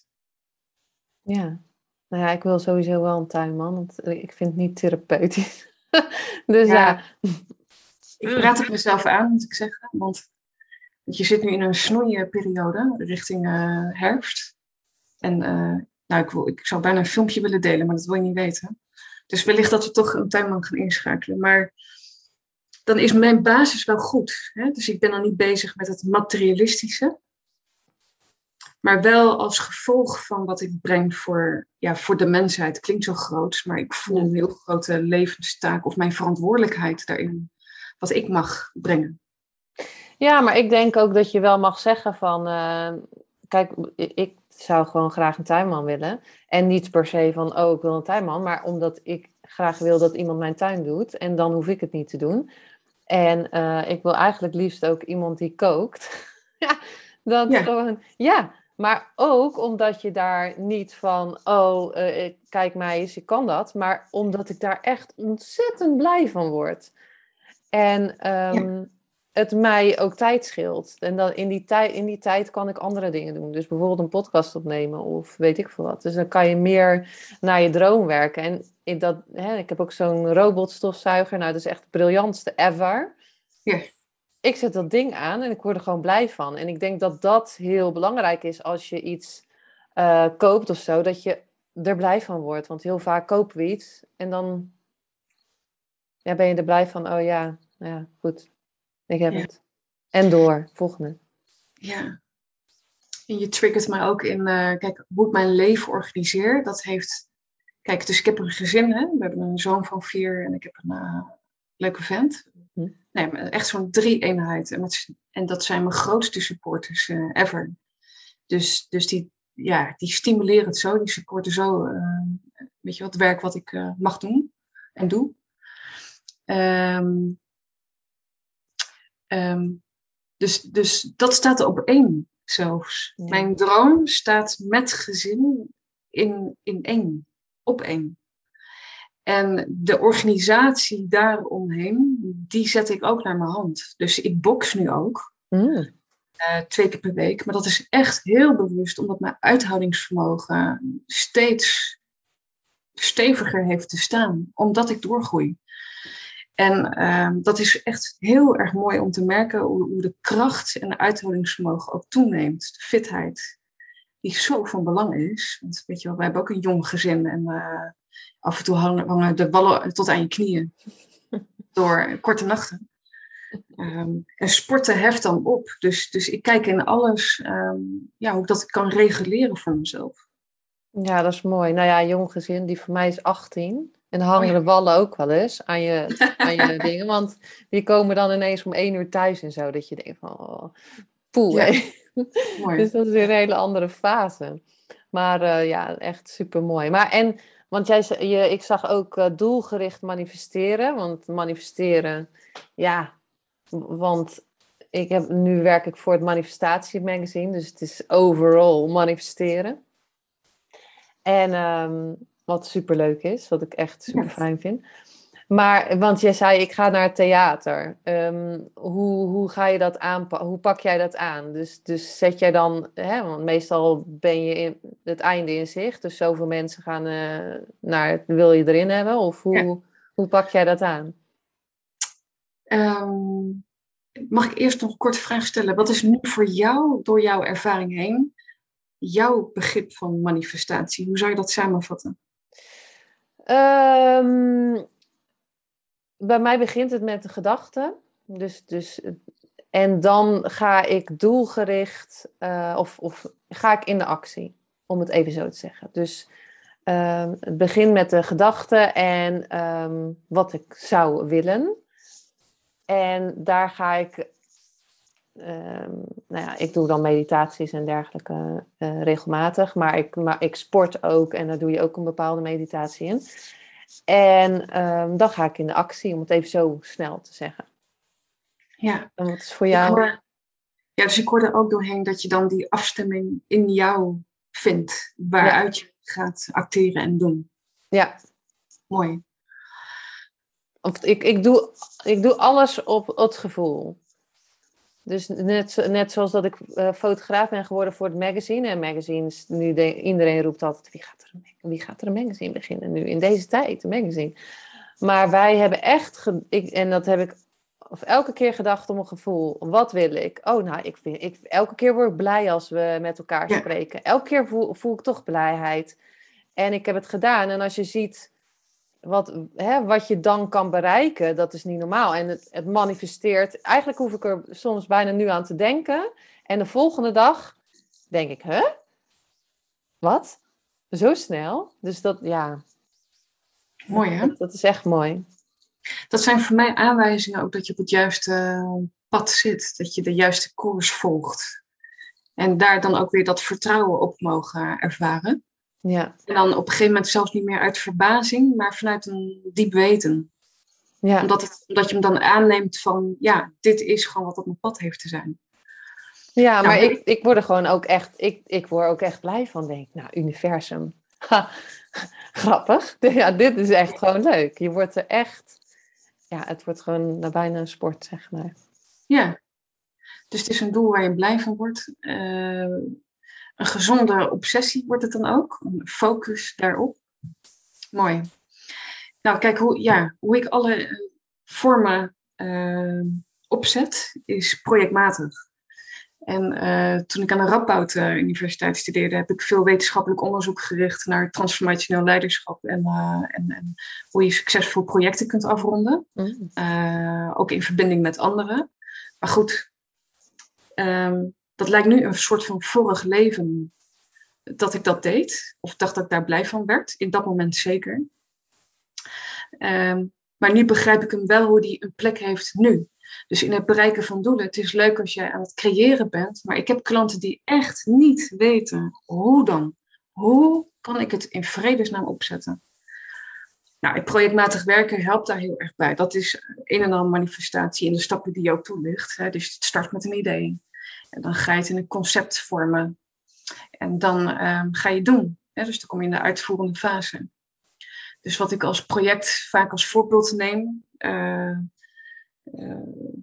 Ja, nou ja, ik wil sowieso wel een tuinman, want ik vind het niet therapeutisch. dus ja. Ik praat het mezelf aan, moet ik zeggen. Want je zit nu in een snoeiperiode richting uh, herfst. En uh, nou, ik, wil, ik zou bijna een filmpje willen delen, maar dat wil je niet weten. Dus wellicht dat we toch een tuinman gaan inschakelen. Maar dan is mijn basis wel goed. Hè? Dus ik ben dan niet bezig met het materialistische. Maar wel als gevolg van wat ik breng voor, ja, voor de mensheid. Klinkt zo groot, maar ik voel een heel grote levenstaak of mijn verantwoordelijkheid daarin. Wat ik mag brengen. Ja, maar ik denk ook dat je wel mag zeggen van... Uh, kijk, ik zou gewoon graag een tuinman willen. En niet per se van, oh, ik wil een tuinman. Maar omdat ik graag wil dat iemand mijn tuin doet. En dan hoef ik het niet te doen. En uh, ik wil eigenlijk liefst ook iemand die kookt. ja, dat ja. gewoon... Ja, maar ook omdat je daar niet van, oh, uh, kijk mij eens, ik kan dat. Maar omdat ik daar echt ontzettend blij van word. En um, het mij ook tijd scheelt. En dan in die, tijd, in die tijd kan ik andere dingen doen. Dus bijvoorbeeld een podcast opnemen of weet ik veel wat. Dus dan kan je meer naar je droom werken. En in dat, hè, ik heb ook zo'n robotstofzuiger. Nou, dat is echt het briljantste ever. Ja. Ik zet dat ding aan en ik word er gewoon blij van. En ik denk dat dat heel belangrijk is als je iets uh, koopt of zo. Dat je er blij van wordt. Want heel vaak kopen we iets en dan ja, ben je er blij van. Oh ja, nou ja, goed ik heb het. En door, volgende. Ja. En je triggert mij ook in, uh, kijk, hoe ik mijn leven organiseer. Dat heeft, kijk, dus ik heb een gezin, hè. We hebben een zoon van vier en ik heb een uh, leuke vent. Hm. Nee, echt zo'n drie-eenheid. En, en, dat zijn mijn grootste supporters uh, ever. Dus, dus die, ja, die stimuleren het zo, die supporten zo, weet je wat, het werk wat ik mag doen en doe. Um, Ehm, dus, dus dat staat op één zelfs. Mijn droom staat met gezin in, in één, op één. En de organisatie daaromheen, die zet ik ook naar mijn hand. Dus ik box nu ook. Mm. Uh, twee keer per week. Maar dat is echt heel bewust, omdat mijn uithoudingsvermogen steeds steviger heeft te staan. Omdat ik doorgroei. En ehm, dat is echt heel erg mooi om te merken hoe, hoe de kracht en de uithoudingsvermogen ook toeneemt. De fitheid, die zo van belang is. Want weet je wel, wij hebben ook een jong gezin en uh, af en toe hangen de ballen tot aan je knieën door korte nachten. Um, en sporten heft dan op. Dus, dus ik kijk in alles um, ja, hoe ik dat kan reguleren voor mezelf. Ja, dat is mooi. Nou ja, jong gezin, die voor mij is 18. En hangen oh de ballen ook wel eens aan je, aan je dingen. Want die komen dan ineens om één uur thuis en zo. Dat je denkt van, oh, poeh. Ja. dus dat is een hele andere fase. Maar uh, ja, echt super mooi. Maar en, want jij, je, ik zag ook uh, doelgericht manifesteren. Want manifesteren, ja, want ik heb, nu werk ik voor het Manifestatie Magazine. Dus het is overall manifesteren. En um, wat super leuk is, wat ik echt super fijn vind. Maar, want jij zei, ik ga naar het theater. Ehm, hoe, hoe ga je dat aanpakken? Hoe pak jij dat aan? Dus, dus zet jij dan, hè, want meestal ben je in het einde in zicht. Dus zoveel mensen gaan uh, naar, wil je erin hebben? Of hoe, hoe pak jij dat aan? Ehm, mag ik eerst nog een korte vraag stellen? Wat is nu voor jou, door jouw ervaring heen, jouw begrip van manifestatie? Hoe zou je dat samenvatten? Um, bij mij begint het met de gedachte. Dus, dus, en dan ga ik doelgericht uh, of, of ga ik in de actie, om het even zo te zeggen. Dus um, het begint met de gedachte en um, wat ik zou willen. En daar ga ik Um, nou ja, ik doe dan meditaties en dergelijke uh, regelmatig, maar ik, maar ik sport ook en daar doe je ook een bepaalde meditatie in. En um, dan ga ik in de actie, om het even zo snel te zeggen. Ja. En wat is voor jou? ja, dus ik hoor er ook doorheen dat je dan die afstemming in jou vindt, waaruit je gaat acteren en doen. Ja. Mooi. Of ik, ik, doe, ik doe alles op het gevoel. Dus net, net zoals dat ik uh, fotograaf ben geworden voor het magazine. En magazines, nu de, iedereen roept altijd, wie gaat, er een, wie gaat er een magazine beginnen nu? In deze tijd, een magazine. Maar wij hebben echt, ik, en dat heb ik of elke keer gedacht om een gevoel. Wat wil ik? Oh, nou, ik vind, ik, elke keer word ik blij als we met elkaar spreken. Elke keer voel, voel ik toch blijheid. En ik heb het gedaan. En als je ziet wat, hè, wat je dan kan bereiken, dat is niet normaal. En het, het manifesteert. Eigenlijk hoef ik er soms bijna nu aan te denken. En de volgende dag denk ik, hè? Wat? Zo snel? Dus dat, ja. Mooi, hè? Dat, dat is echt mooi. Dat zijn voor mij aanwijzingen ook dat je op het juiste pad zit. Dat je de juiste koers volgt. En daar dan ook weer dat vertrouwen op mogen ervaren. Ja. En dan op een gegeven moment zelfs niet meer uit verbazing, maar vanuit een diep weten. Ja. Omdat, het, omdat je hem dan aanneemt van, ja, dit is gewoon wat op mijn pad heeft te zijn. Ja, nou, maar ik, ik word er gewoon ook echt, ik, ik word ook echt blij van, denk nou, universum. grappig. Ja, dit is echt gewoon leuk. Je wordt er echt, ja, het wordt gewoon bijna een sport, zeg maar. Ja, dus het is een doel waar je blij van wordt. Uh, een gezonde obsessie wordt het dan ook. Een focus daarop. Mooi. Nou, kijk, hoe, ja, hoe ik alle eh, vormen uh, opzet, is projectmatig. En uh, toen ik aan de Radboud uh, Universiteit studeerde, heb ik veel wetenschappelijk onderzoek gericht naar transformationeel leiderschap en, en, en, hoe je succesvol projecten kunt afronden. Mm. ook in verbinding met anderen. Maar goed, um, dat lijkt nu een soort van vorig leven dat ik dat deed. Of dacht dat ik daar blij van werd. In dat moment zeker. Um, maar nu begrijp ik hem wel hoe die een plek heeft nu. Dus in het bereiken van doelen. Het is leuk als jij aan het creëren bent. Maar ik heb klanten die echt niet weten hoe dan. Hoe kan ik het in vredesnaam opzetten? Nou, het projectmatig werken helpt daar heel erg bij. Dat is een en ander manifestatie in de stappen die je ook toelicht. Dus het start met een idee. En dan ga je het in een concept vormen. En dan um, ga je doen. Hè? Dus dan kom je in de uitvoerende fase. Dus wat ik als project vaak als voorbeeld neem. Uh, uh,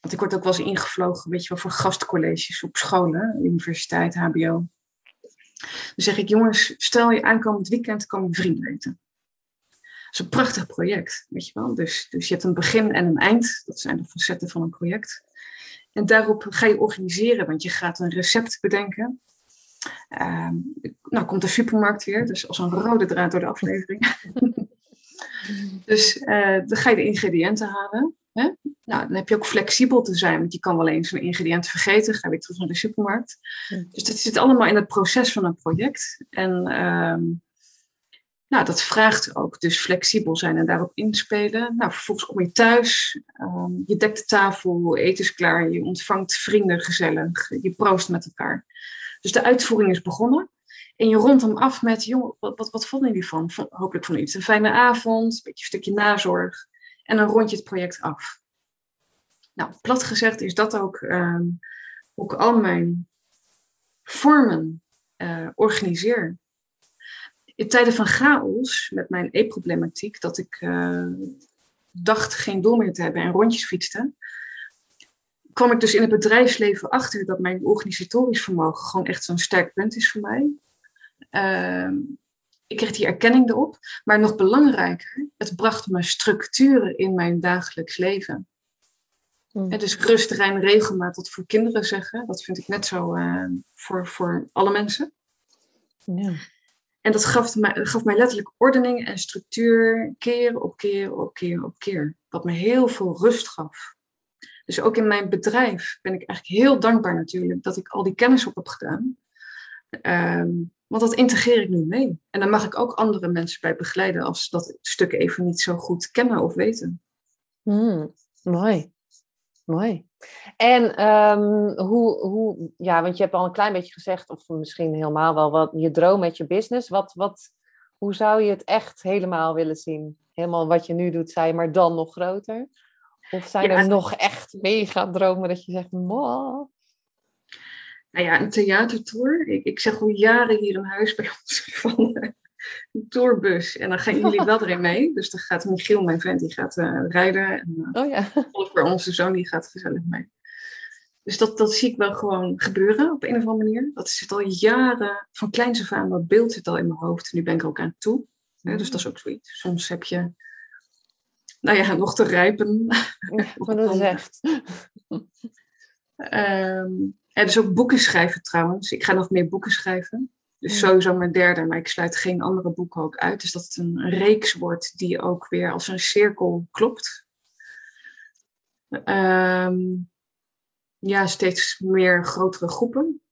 want ik word ook wel eens ingevlogen, weet je wel, voor gastcolleges op scholen, universiteit, HBO. Dan zeg ik, jongens, stel je aankomend weekend komen je vrienden eten. Dat is een prachtig project, weet je wel. Dus, dus je hebt een begin en een eind. Dat zijn de facetten van een project. En daarop ga je organiseren, want je gaat een recept bedenken. Uh, nou komt de supermarkt weer, dus als een rode draad door de aflevering. dus uh, dan ga je de ingrediënten halen. Hè? Nou, dan heb je ook flexibel te zijn, want je kan wel eens een ingrediënt vergeten, ga weer terug naar de supermarkt. Dus dat zit allemaal in het proces van een project. En uh, nou, dat vraagt ook dus flexibel zijn en daarop inspelen. Nou, vervolgens kom je thuis, um, je dekt de tafel, eten is klaar, je ontvangt vrienden gezellig, je proost met elkaar. Dus de uitvoering is begonnen. En je rondt hem af met, jongen, wat, wat, wat vonden jullie van? Hopelijk van iets een fijne avond, een beetje een stukje nazorg. En dan rond je het project af. Nou, plat gezegd is dat ook um, al mijn vormen uh, organiseer in tijden van chaos met mijn e-problematiek, dat ik uh, dacht geen doel meer te hebben en rondjes fietste, kwam ik dus in het bedrijfsleven achter dat mijn organisatorisch vermogen gewoon echt zo'n sterk punt is voor mij. Uh, ik kreeg die erkenning erop, maar nog belangrijker, het bracht me structuren in mijn dagelijks leven. Mm. dus rust, rein, regelmaat, voor kinderen zeggen, dat vind ik net zo uh, voor, voor alle mensen. Ja. En dat gaf mij, gaf mij letterlijk ordening en structuur keer op keer op keer op keer. Wat me heel veel rust gaf. Dus ook in mijn bedrijf ben ik eigenlijk heel dankbaar natuurlijk dat ik al die kennis op heb gedaan. Um, want dat integreer ik nu mee. En dan mag ik ook andere mensen bij begeleiden als ze dat stuk even niet zo goed kennen of weten. Hmm, mooi. Mooi. En um, hoe, hoe, ja, want je hebt al een klein beetje gezegd, of misschien helemaal wel, wat je droom met je business. Wat, wat, hoe zou je het echt helemaal willen zien? Helemaal wat je nu doet, zei maar dan nog groter? Of zijn er nog echt mega dromen dat je zegt, wow. Nou ja, een theatertour. Ik, ik zeg al jaren hier in huis bij ons van, tourbus. En dan gaan jullie wel erin mee. Dus dan gaat Michiel, mijn vent, die gaat uh, rijden. En uh, oh ja. Oliver, onze zoon, die gaat gezellig mee. Dus dat, dat zie ik wel gewoon gebeuren op een of andere manier. Dat zit al jaren, van kleins af aan, dat beeld zit al in mijn hoofd. Nu ben ik er ook aan toe. Ja, dus dat is ook zoiets. Soms heb je, nou ja, nog te rijpen. Wat dat zegt. Um, en dus ook boeken schrijven trouwens. Ik ga nog meer boeken schrijven. Dus sowieso mijn derde, maar ik sluit geen andere boeken ook uit. Dus dat het een reeks wordt die ook weer als een cirkel klopt. Um, ja, steeds meer grotere groepen.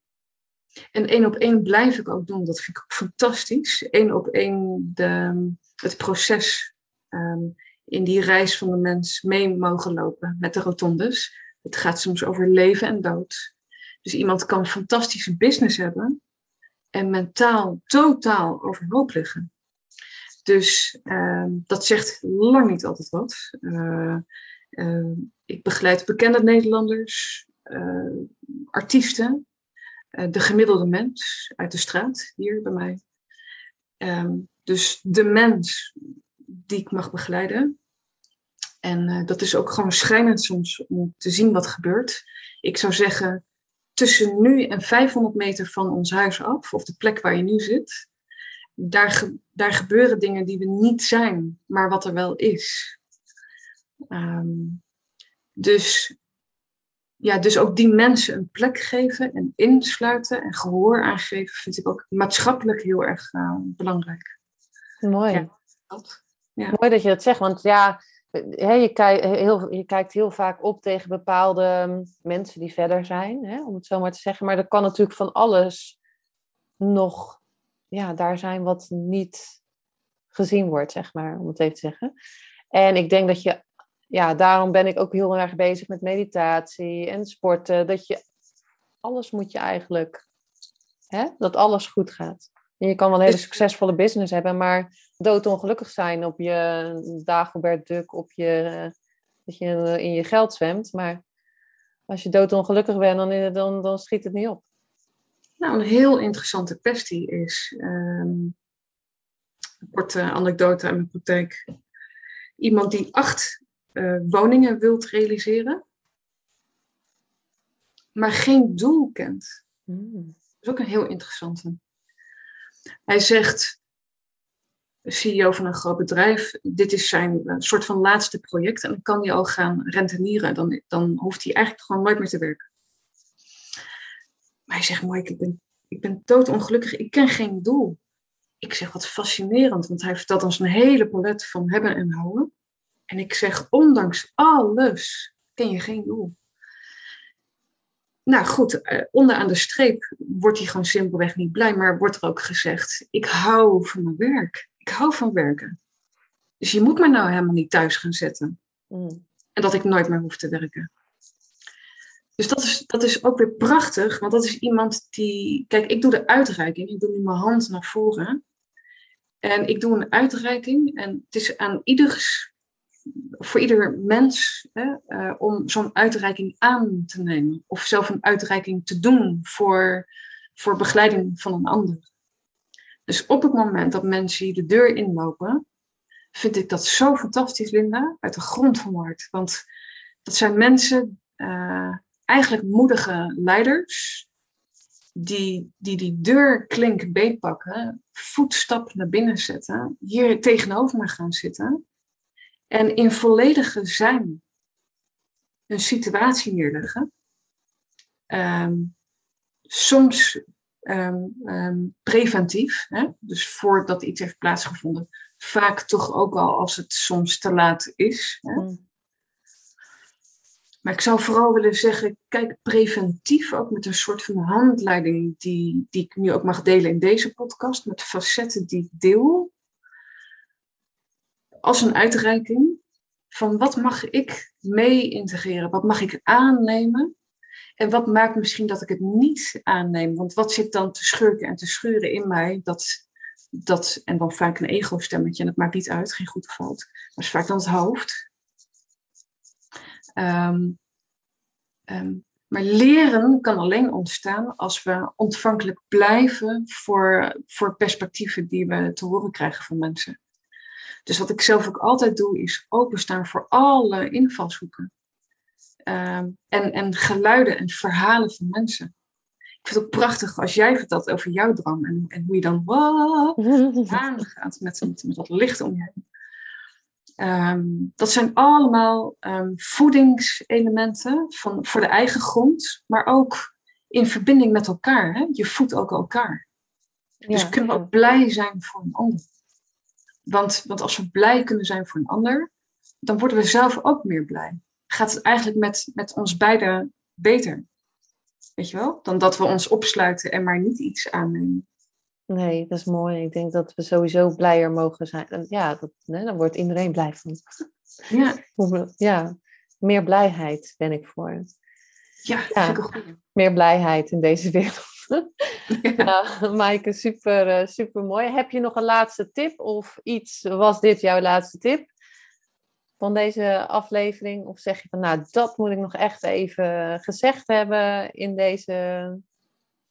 En één op één blijf ik ook doen. Dat vind ik ook fantastisch. Eén op één de, het proces um, in die reis van de mens mee mogen lopen met de rotondes. Het gaat soms over leven en dood. Dus iemand kan fantastische business hebben en mentaal totaal overhoop liggen. Dus uh, dat zegt lang niet altijd wat. Uh, uh, ik begeleid bekende Nederlanders, uh, artiesten, de gemiddelde mens uit de straat hier bij mij. Um, dus de mens die ik mag begeleiden. En dat is ook gewoon schrijnend soms om te zien wat gebeurt. Ik zou zeggen, tussen nu en 500 meter van ons huis af, of de plek waar je nu zit, daar, daar gebeuren dingen die we niet zijn, maar wat er wel is. Um, dus, ja, dus ook die mensen een plek geven en insluiten en gehoor aangeven, vind ik ook maatschappelijk heel erg uh, belangrijk. Mooi. Ja, dat, ja. Mooi dat je dat zegt, want ja, je, kijkt heel, je kijkt heel vaak op tegen bepaalde mm, mensen die verder zijn, om het zo maar te zeggen. Maar er kan natuurlijk van alles nog ja, daar zijn wat niet gezien wordt, zeg maar, om het even te zeggen. En ik denk dat je, ja, daarom ben ik ook heel erg bezig met meditatie en sporten. Dat je, alles moet je eigenlijk, hè, dat alles goed gaat. Je kan wel een hele succesvolle business hebben, maar doodongelukkig zijn op je Dagobert Duck, op je, dat je in je geld zwemt. Maar als je doodongelukkig bent, dan, dan, dan schiet het niet op. Nou, een heel interessante kwestie is, um, een korte anekdote aan mijn praktijk. Iemand die acht uh, woningen wilt realiseren, maar geen doel kent. Mm. Dat is ook een heel interessante. Hij zegt, CEO van een groot bedrijf, dit is zijn uh, soort van laatste project en dan kan hij al gaan rentenieren. Dan, dan hoeft hij eigenlijk gewoon nooit meer te werken. Maar hij zegt, Mike, ik ben, ik ben doodongelukkig, ik ken geen doel. Ik zeg, wat fascinerend, want hij vertelt ons een hele palet van hebben en houden. En ik zeg, ondanks alles ken je geen doel. Nou goed, uh, onderaan de streep wordt hij gewoon simpelweg niet blij, maar wordt er ook gezegd: ik hou van mijn werk. Ik hou van werken. Dus je moet me nou helemaal niet thuis gaan zetten. Mm. En dat ik nooit meer hoef te werken. Dus dat is, dat is ook weer prachtig, want dat is iemand die. Kijk, ik doe de uitreiking. Ik doe nu mijn hand naar voren. En ik doe een uitreiking. En het is aan ieders voor ieder mens hè, uh, om zo'n uitreiking aan te nemen. Of zelf een uitreiking te doen voor, voor begeleiding van een ander. Dus op het moment dat mensen hier de deur inlopen, vind ik dat zo fantastisch, Linda, uit de grond van hart. Want dat zijn mensen, uh, eigenlijk moedige leiders, die die, die deurklink beetpakken, voetstap naar binnen zetten, hier tegenover me gaan zitten en in volledige zijn een situatie neerleggen. Um, soms um, um, preventief, hè? dus voordat iets heeft plaatsgevonden. Vaak toch ook al als het soms te laat is. Hè? Mm. Maar ik zou vooral willen zeggen, kijk preventief ook met een soort van handleiding die, die ik nu ook mag delen in deze podcast, met facetten die ik deel als een uitreiking van wat mag ik mee integreren, wat mag ik aannemen en wat maakt misschien dat ik het niet aanneem. Want wat zit dan te schurken en te schuren in mij, dat, dat en dan vaak een ego-stemmetje en het maakt niet uit, geen goed of fout, maar is vaak dan het hoofd. Um, um, Maar leren kan alleen ontstaan als we ontvankelijk blijven voor, voor perspectieven die we te horen krijgen van mensen. Dus wat ik zelf ook altijd doe, is openstaan voor alle invalshoeken. Ehm, en, en geluiden en verhalen van mensen. Ik vind het ook prachtig als jij vertelt over jouw droom en, en hoe je dan aangaat met, met, met dat licht om je heen. Ehm, dat zijn allemaal um, voedingselementen van, voor de eigen grond, maar ook in verbinding met elkaar. Hè? Je voedt ook elkaar. dus kunnen we ook blij zijn voor een ander. Want, want als we blij kunnen zijn voor een ander, dan worden we zelf ook meer blij. Gaat het eigenlijk met, met ons beiden beter? Weet je wel? Dan dat we ons opsluiten en maar niet iets aannemen. Nee, dat is mooi. Ik denk dat we sowieso blijer mogen zijn. Ja, dat, dan wordt iedereen blij van. Ja. ja, meer blijheid ben ik voor. Ja, ja vind ik goed. Meer blijheid in deze wereld. Ja. Nou, Maaike, super, eh, super mooi. Heb je nog een laatste tip of iets? Was dit jouw laatste tip van deze aflevering? Of zeg je van, nou, dat moet ik nog echt even gezegd hebben in deze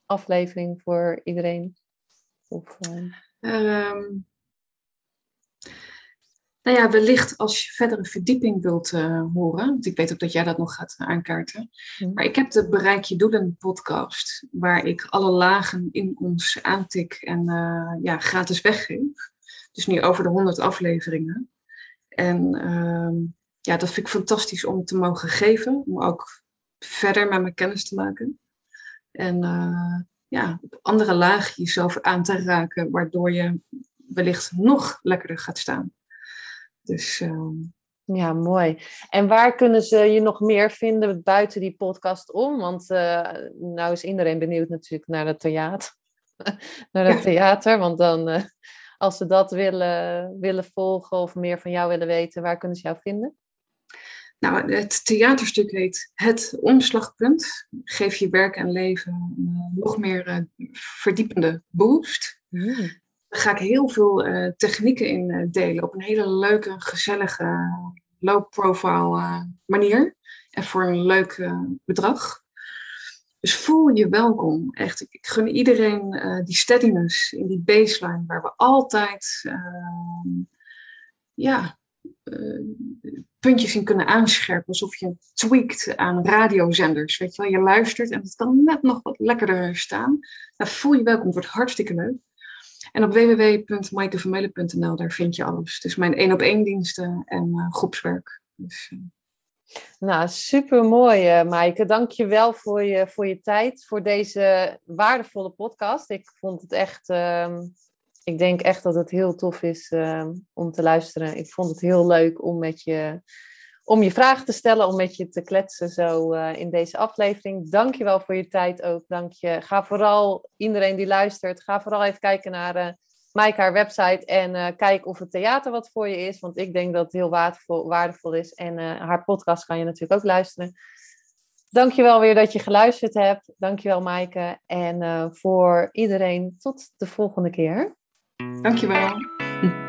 aflevering voor iedereen? Of, uh... Nou ja, wellicht als je verdere verdieping wilt uh, horen, want ik weet ook dat jij dat nog gaat aankaarten. Maar ik heb de Bereik je doelen podcast, waar ik alle lagen in ons aantik en uh, ja, gratis weggeef. Dus nu over de 100 afleveringen. En uh, ja, dat vind ik fantastisch om te mogen geven, om ook verder met mijn kennis te maken. En uh, ja, op andere lagen jezelf aan te raken, waardoor je wellicht nog lekkerder gaat staan. Dus, ehm, Ja, mooi. En waar kunnen ze je nog meer vinden buiten die podcast om? Want uh, nou is iedereen benieuwd natuurlijk naar het theater. naar het theater, want dan, uh, als ze dat willen, willen volgen of meer van jou willen weten, waar kunnen ze jou vinden? Nou, het theaterstuk heet Het Omslagpunt. Geef je werk en leven uh, nog meer verdiepende boost. Mm ga ik heel veel uh, technieken in uh, delen op een hele leuke, gezellige, low-profile uh, manier. En voor een leuk bedrag. Dus voel je welkom. Echt, ik, gun iedereen die steadiness in die baseline waar we altijd ehm, ja, puntjes in kunnen aanscherpen. Alsof je tweakt aan radiozenders. Weet je wel, je luistert en het kan net nog wat lekkerder staan. Nou, voel je welkom, het wordt hartstikke leuk. En op www.maikevermeulen.nl, daar vind je alles. Dus mijn één op één diensten en uh, groepswerk. Dus, uh... Nou, super mooi, uh, Maaike. Dank je wel voor je, voor je tijd, voor deze waardevolle podcast. Ik vond het echt, uh, ik denk echt dat het heel tof is ehm, om te luisteren. Ik vond het heel leuk om met je om je vragen te stellen, om met je te kletsen zo uh, in deze aflevering. Dank je wel voor je tijd ook. Dank je. Ga vooral, iedereen die luistert, ga vooral even kijken naar uh, Maaike haar website en uh, kijk of het theater wat voor je is. Want ik denk dat het heel waardevol, waardevol is. En haar podcast kan je natuurlijk ook luisteren. Dank je wel weer dat je geluisterd hebt. Dank je wel Maaike. En voor iedereen tot de volgende keer. Dank je wel.